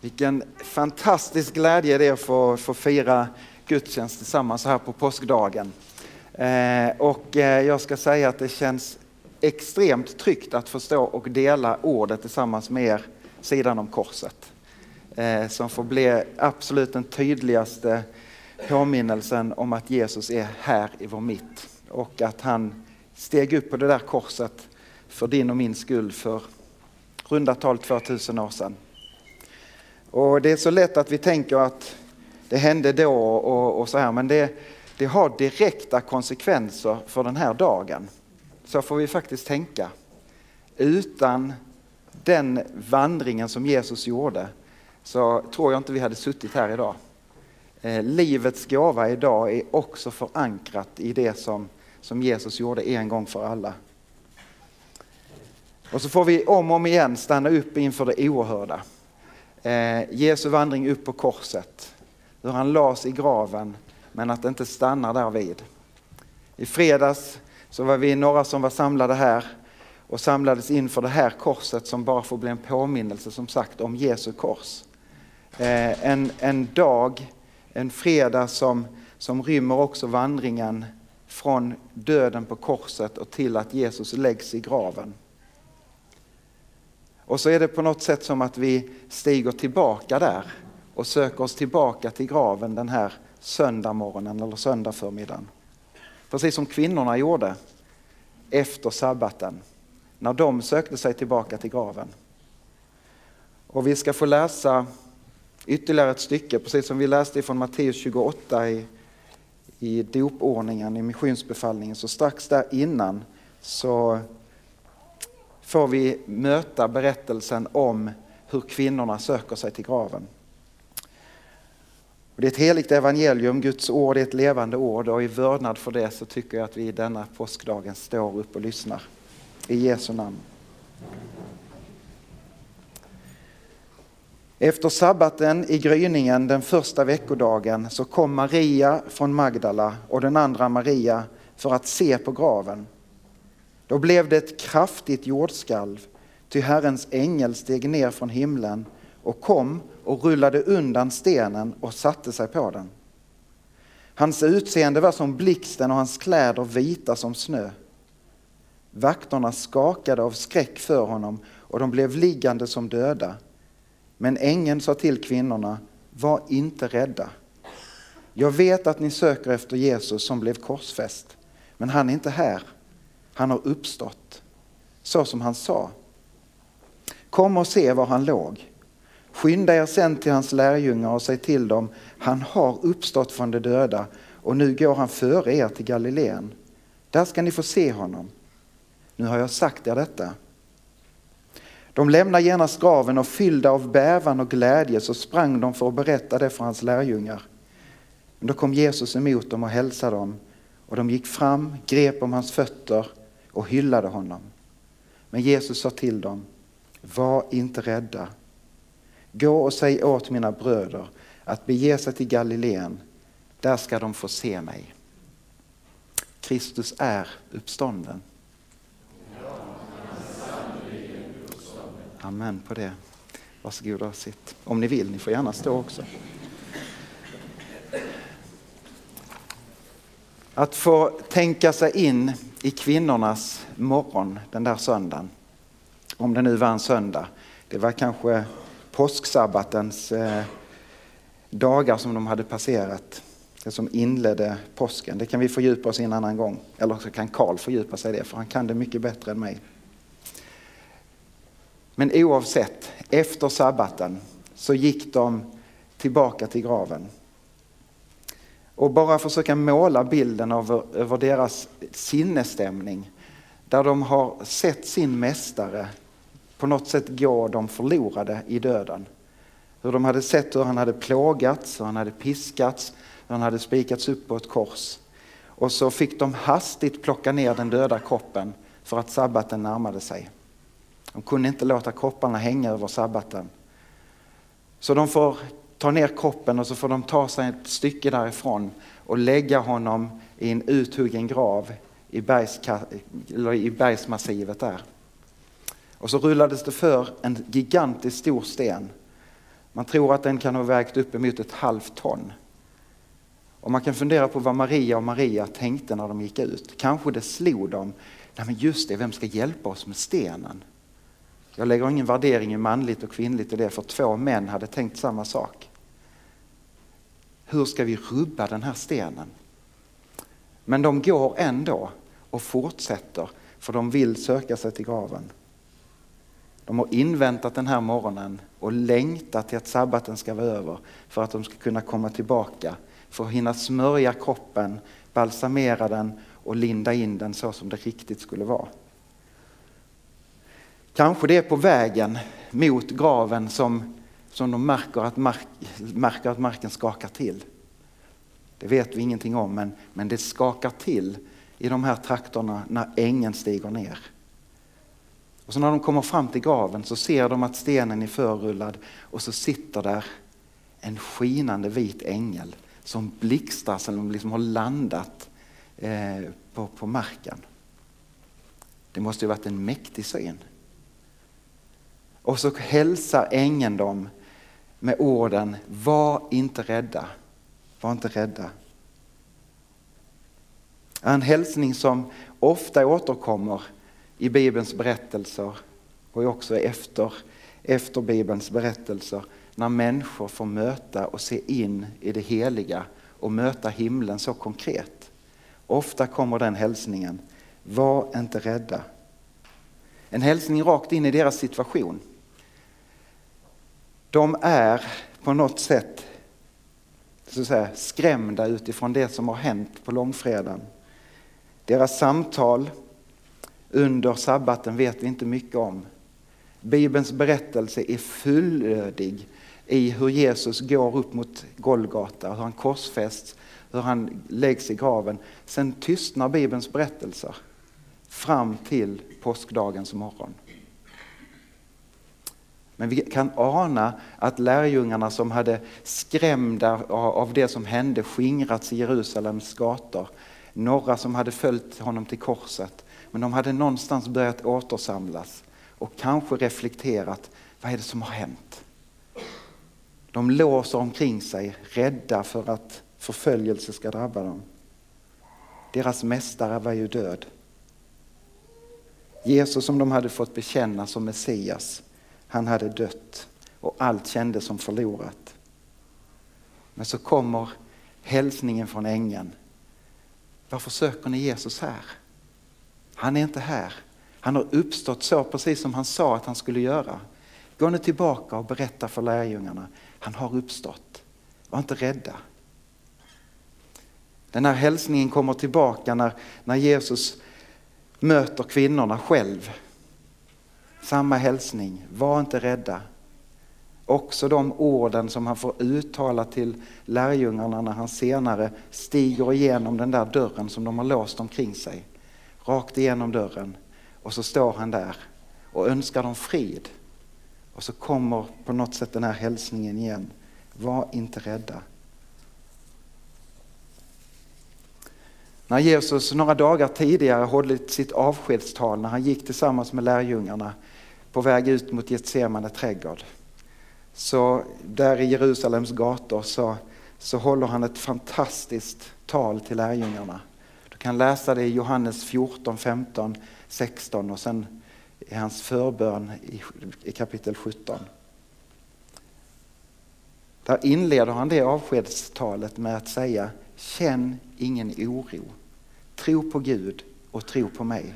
Vilken fantastisk glädje det är att få, få fira gudstjänst tillsammans här på påskdagen. Eh, och eh, jag ska säga att det känns extremt tryggt att få stå och dela ordet tillsammans med er sidan om korset. Eh, som får bli absolut den tydligaste påminnelsen om att Jesus är här i vår mitt och att han steg upp på det där korset för din och min skull för runda tal 2000 år sedan. Och det är så lätt att vi tänker att det hände då och, och så här, men det, det har direkta konsekvenser för den här dagen. Så får vi faktiskt tänka. Utan den vandringen som Jesus gjorde så tror jag inte vi hade suttit här idag. Eh, livets gåva idag är också förankrat i det som, som Jesus gjorde en gång för alla. Och så får vi om och om igen stanna upp inför det oerhörda. Eh, Jesu vandring upp på korset, hur han lades i graven men att det inte stannar där vid. I fredags så var vi några som var samlade här och samlades inför det här korset som bara får bli en påminnelse som sagt om Jesu kors. Eh, en, en dag, en fredag som, som rymmer också vandringen från döden på korset och till att Jesus läggs i graven. Och så är det på något sätt som att vi stiger tillbaka där och söker oss tillbaka till graven den här söndagmorgonen eller söndagförmiddagen. Precis som kvinnorna gjorde efter sabbaten när de sökte sig tillbaka till graven. Och vi ska få läsa ytterligare ett stycke, precis som vi läste från Matteus 28 i, i dopordningen, i missionsbefallningen. Så strax där innan så får vi möta berättelsen om hur kvinnorna söker sig till graven. det är ett heligt evangelium, Guds ord är ett levande ord och i vördnad för det så tycker jag att vi denna påskdagen står upp och lyssnar. I Jesu namn. Efter sabbaten i gryningen den första veckodagen så kom Maria från Magdala och den andra Maria för att se på graven. Då blev det ett kraftigt jordskalv, ty Herrens ängel steg ner från himlen och kom och rullade undan stenen och satte sig på den. Hans utseende var som blixten och hans kläder vita som snö. Vakterna skakade av skräck för honom och de blev liggande som döda. Men ängeln sa till kvinnorna, var inte rädda. Jag vet att ni söker efter Jesus som blev korsfäst, men han är inte här. Han har uppstått, så som han sa. Kom och se var han låg. Skynda er sen till hans lärjungar och säg till dem, han har uppstått från de döda och nu går han före er till Galileen. Där ska ni få se honom. Nu har jag sagt er detta. De lämnade genast graven och fyllda av bävan och glädje så sprang de för att berätta det för hans lärjungar. Men då kom Jesus emot dem och hälsade dem och de gick fram, grep om hans fötter och hyllade honom. Men Jesus sa till dem, var inte rädda. Gå och säg åt mina bröder att bege sig till Galileen, där ska de få se mig. Kristus är uppstånden. Amen på det. Varsågoda och sitt. Om ni vill, ni får gärna stå också. Att få tänka sig in i kvinnornas morgon den där söndagen. Om det nu var en söndag. Det var kanske påsksabbatens eh, dagar som de hade passerat. Det som inledde påsken. Det kan vi fördjupa oss i en annan gång. Eller så kan Karl fördjupa sig i det, för han kan det mycket bättre än mig. Men oavsett, efter sabbaten så gick de tillbaka till graven. Och bara försöka måla bilden över, över deras sinnesstämning. Där de har sett sin mästare på något sätt gå de förlorade i döden. Hur de hade sett hur han hade plågats, hur han hade piskats, hur han hade spikats upp på ett kors. Och så fick de hastigt plocka ner den döda kroppen för att sabbaten närmade sig. De kunde inte låta kropparna hänga över sabbaten. Så de får ta ner kroppen och så får de ta sig ett stycke därifrån och lägga honom i en uthuggen grav i, bergska, i bergsmassivet där. Och så rullades det för en gigantisk stor sten Man tror att den kan ha vägt uppemot ett halvt ton. Och man kan fundera på vad Maria och Maria tänkte när de gick ut. Kanske det slog dem, nej men just det, vem ska hjälpa oss med stenen? Jag lägger ingen värdering i manligt och kvinnligt i det, för två män hade tänkt samma sak. Hur ska vi rubba den här stenen? Men de går ändå och fortsätter, för de vill söka sig till graven. De har inväntat den här morgonen och längtat till att sabbaten ska vara över för att de ska kunna komma tillbaka, för att hinna smörja kroppen, balsamera den och linda in den så som det riktigt skulle vara. Kanske det är på vägen mot graven som, som de märker att, mark, märker att marken skakar till. Det vet vi ingenting om, men, men det skakar till i de här trakterna när ängen stiger ner. Och så när de kommer fram till graven så ser de att stenen är förrullad och så sitter där en skinande vit ängel som blixtrar som liksom har landat eh, på, på marken. Det måste ju varit en mäktig syn. Och så hälsar ängeln dem med orden Var inte rädda, var inte rädda. En hälsning som ofta återkommer i Bibelns berättelser och också efter, efter Bibelns berättelser när människor får möta och se in i det heliga och möta himlen så konkret. Ofta kommer den hälsningen, var inte rädda. En hälsning rakt in i deras situation. De är på något sätt så att säga, skrämda utifrån det som har hänt på långfredagen. Deras samtal under sabbaten vet vi inte mycket om. Bibelns berättelse är fullödig i hur Jesus går upp mot Golgata, hur han korsfästs, hur han läggs i graven. Sen tystnar Bibelns berättelser fram till påskdagens morgon. Men vi kan ana att lärjungarna som hade skrämda av det som hände skingrats i Jerusalems gator. Några som hade följt honom till korset. Men de hade någonstans börjat återsamlas och kanske reflekterat, vad är det som har hänt? De låser omkring sig, rädda för att förföljelse ska drabba dem. Deras mästare var ju död. Jesus som de hade fått bekänna som Messias han hade dött och allt kändes som förlorat. Men så kommer hälsningen från ängeln. Varför söker ni Jesus här? Han är inte här. Han har uppstått så precis som han sa att han skulle göra. Gå nu tillbaka och berätta för lärjungarna. Han har uppstått. Var inte rädda. Den här hälsningen kommer tillbaka när, när Jesus möter kvinnorna själv samma hälsning, var inte rädda. Också de orden som han får uttala till lärjungarna när han senare stiger igenom den där dörren som de har låst omkring sig. Rakt igenom dörren. Och så står han där och önskar dem frid. Och så kommer på något sätt den här hälsningen igen. Var inte rädda. När Jesus några dagar tidigare hållit sitt avskedstal när han gick tillsammans med lärjungarna på väg ut mot Getsemane trädgård. Så där i Jerusalems gator så, så håller han ett fantastiskt tal till lärjungarna. Du kan läsa det i Johannes 14, 15, 16 och sen i hans förbön i, i kapitel 17. Där inleder han det avskedstalet med att säga Känn ingen oro. Tro på Gud och tro på mig.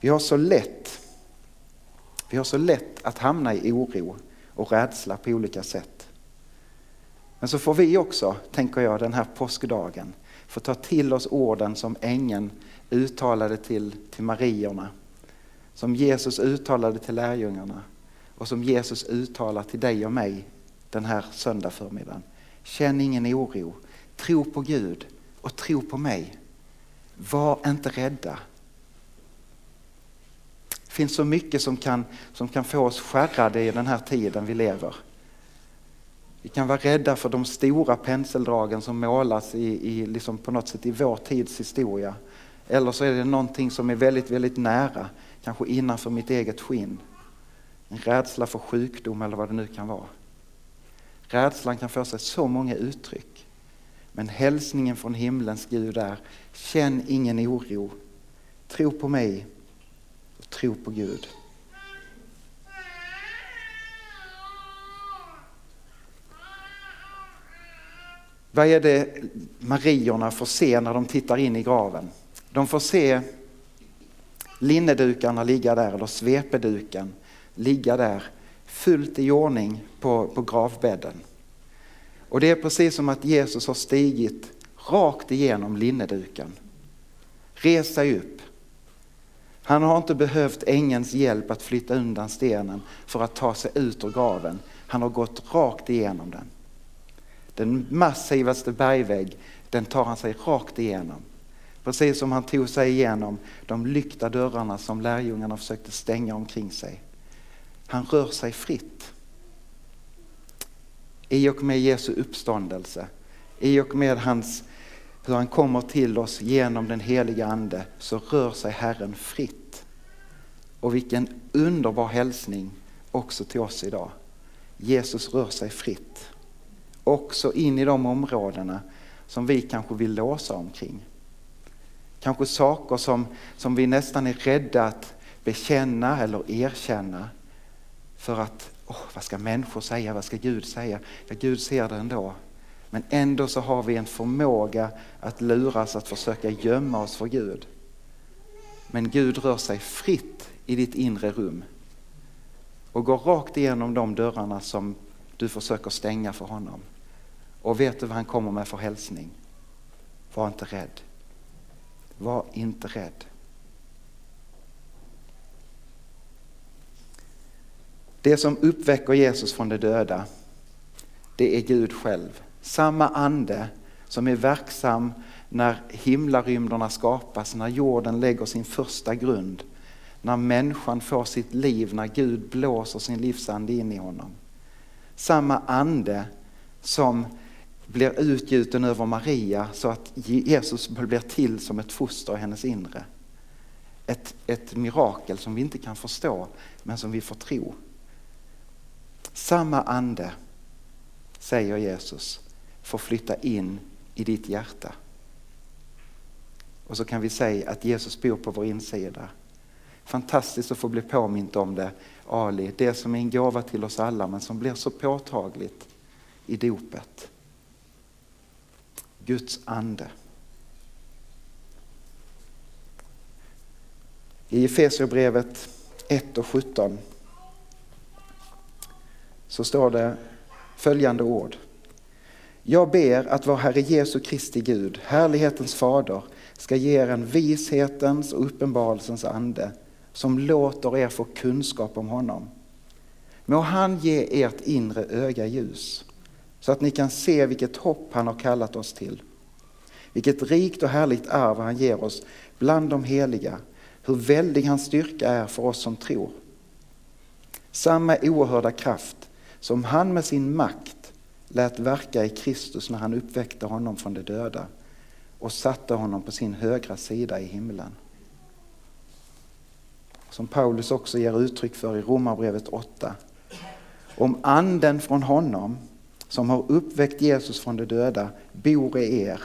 Vi har så lätt, vi har så lätt att hamna i oro och rädsla på olika sätt. Men så får vi också, tänker jag, den här påskdagen få ta till oss orden som ängeln uttalade till, till Marierna. Som Jesus uttalade till lärjungarna och som Jesus uttalar till dig och mig den här söndag förmiddagen. Känn ingen oro, tro på Gud och tro på mig. Var inte rädda, det finns så mycket som kan, som kan få oss skärrade i den här tiden vi lever. Vi kan vara rädda för de stora penseldragen som målas i, i, liksom på något sätt i vår tids historia. Eller så är det någonting som är väldigt, väldigt nära, kanske innanför mitt eget skinn. en rädsla för sjukdom eller vad det nu kan vara. Rädslan kan få sig så många uttryck. Men hälsningen från himlens Gud är, känn ingen oro. Tro på mig tro på Gud. Vad är det Mariorna får se när de tittar in i graven? De får se linnedukarna ligga där, eller svepeduken ligga där fullt i ordning på, på gravbädden. Och det är precis som att Jesus har stigit rakt igenom linneduken. Res sig upp. Han har inte behövt ängens hjälp att flytta undan stenen för att ta sig ut ur graven. Han har gått rakt igenom den. Den massivaste bergvägg, den tar han sig rakt igenom. Precis som han tog sig igenom de lyckta dörrarna som lärjungarna försökte stänga omkring sig. Han rör sig fritt. I och med Jesu uppståndelse, i och med hans, hur han kommer till oss genom den heliga Ande, så rör sig Herren fritt. Och vilken underbar hälsning också till oss idag. Jesus rör sig fritt. Också in i de områdena som vi kanske vill låsa omkring. Kanske saker som, som vi nästan är rädda att bekänna eller erkänna. För att, oh, vad ska människor säga, vad ska Gud säga? Ja, Gud ser det ändå. Men ändå så har vi en förmåga att luras att försöka gömma oss för Gud. Men Gud rör sig fritt i ditt inre rum och går rakt igenom de dörrarna som du försöker stänga för honom. Och vet du vad han kommer med för hälsning? Var inte rädd. Var inte rädd. Det som uppväcker Jesus från de döda, det är Gud själv. Samma ande som är verksam när himlarymderna skapas, när jorden lägger sin första grund, när människan får sitt liv, när Gud blåser sin livsande in i honom. Samma ande som blir utgjuten över Maria så att Jesus blir till som ett foster i hennes inre. Ett, ett mirakel som vi inte kan förstå men som vi får tro. Samma ande, säger Jesus, får flytta in i ditt hjärta. Och så kan vi säga att Jesus bor på vår insida. Fantastiskt att få bli påmint om det, Ali. Det som är en gåva till oss alla men som blir så påtagligt i dopet. Guds ande. I Efesierbrevet 1 och 17 så står det följande ord. Jag ber att vår Herre Jesu Kristi Gud, härlighetens fader, ska ge er en vishetens och uppenbarelsens ande som låter er få kunskap om honom. Må han ge ert inre öga ljus så att ni kan se vilket hopp han har kallat oss till. Vilket rikt och härligt arv han ger oss bland de heliga. Hur väldig hans styrka är för oss som tror. Samma oerhörda kraft som han med sin makt lät verka i Kristus när han uppväckte honom från de döda och satte honom på sin högra sida i himlen. Som Paulus också ger uttryck för i Romarbrevet 8. Om anden från honom som har uppväckt Jesus från de döda bor i er,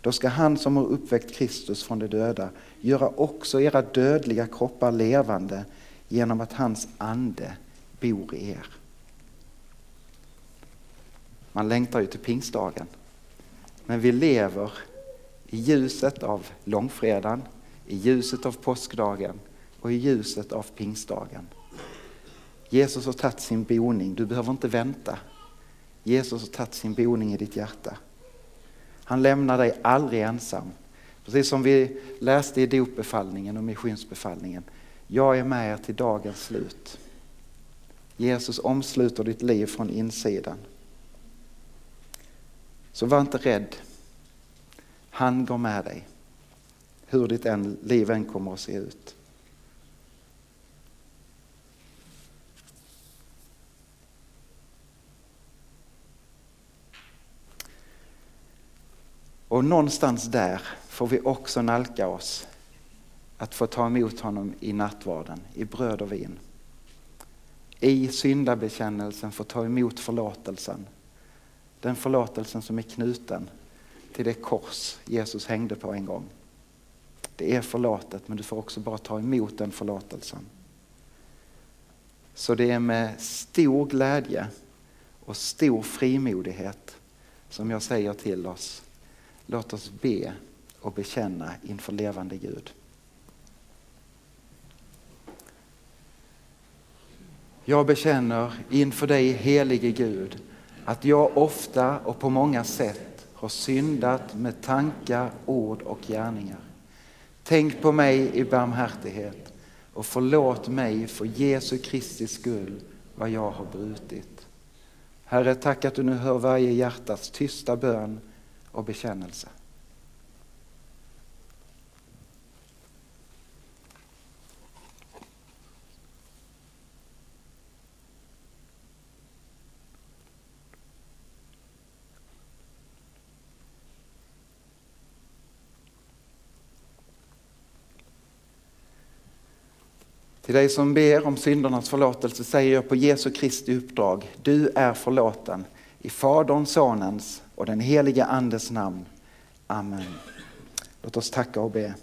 då ska han som har uppväckt Kristus från de döda göra också era dödliga kroppar levande genom att hans ande bor i er. Man längtar ju till pingstdagen. Men vi lever i ljuset av långfredagen, i ljuset av påskdagen och i ljuset av pingstdagen. Jesus har tagit sin boning, du behöver inte vänta. Jesus har tagit sin boning i ditt hjärta. Han lämnar dig aldrig ensam. Precis som vi läste i dopbefallningen och missionsbefallningen. Jag är med er till dagens slut. Jesus omsluter ditt liv från insidan. Så var inte rädd. Han går med dig. Hur ditt liv än kommer att se ut. Och någonstans där får vi också nalka oss att få ta emot honom i nattvarden, i bröd och vin. i syndabekännelsen få ta emot förlåtelsen. Den förlåtelsen som är knuten till det kors Jesus hängde på en gång. Det är förlåtet men du får också bara ta emot den förlåtelsen. Så det är med stor glädje och stor frimodighet som jag säger till oss, låt oss be och bekänna inför levande Gud. Jag bekänner inför dig helige Gud att jag ofta och på många sätt har syndat med tankar, ord och gärningar. Tänk på mig i barmhärtighet och förlåt mig för Jesu Kristi skull vad jag har brutit. Herre, tack att du nu hör varje hjärtats tysta bön och bekännelse. Till dig som ber om syndernas förlåtelse säger jag på Jesu Kristi uppdrag, du är förlåten i Faderns, Sonens och den helige Andes namn. Amen. Låt oss tacka och be.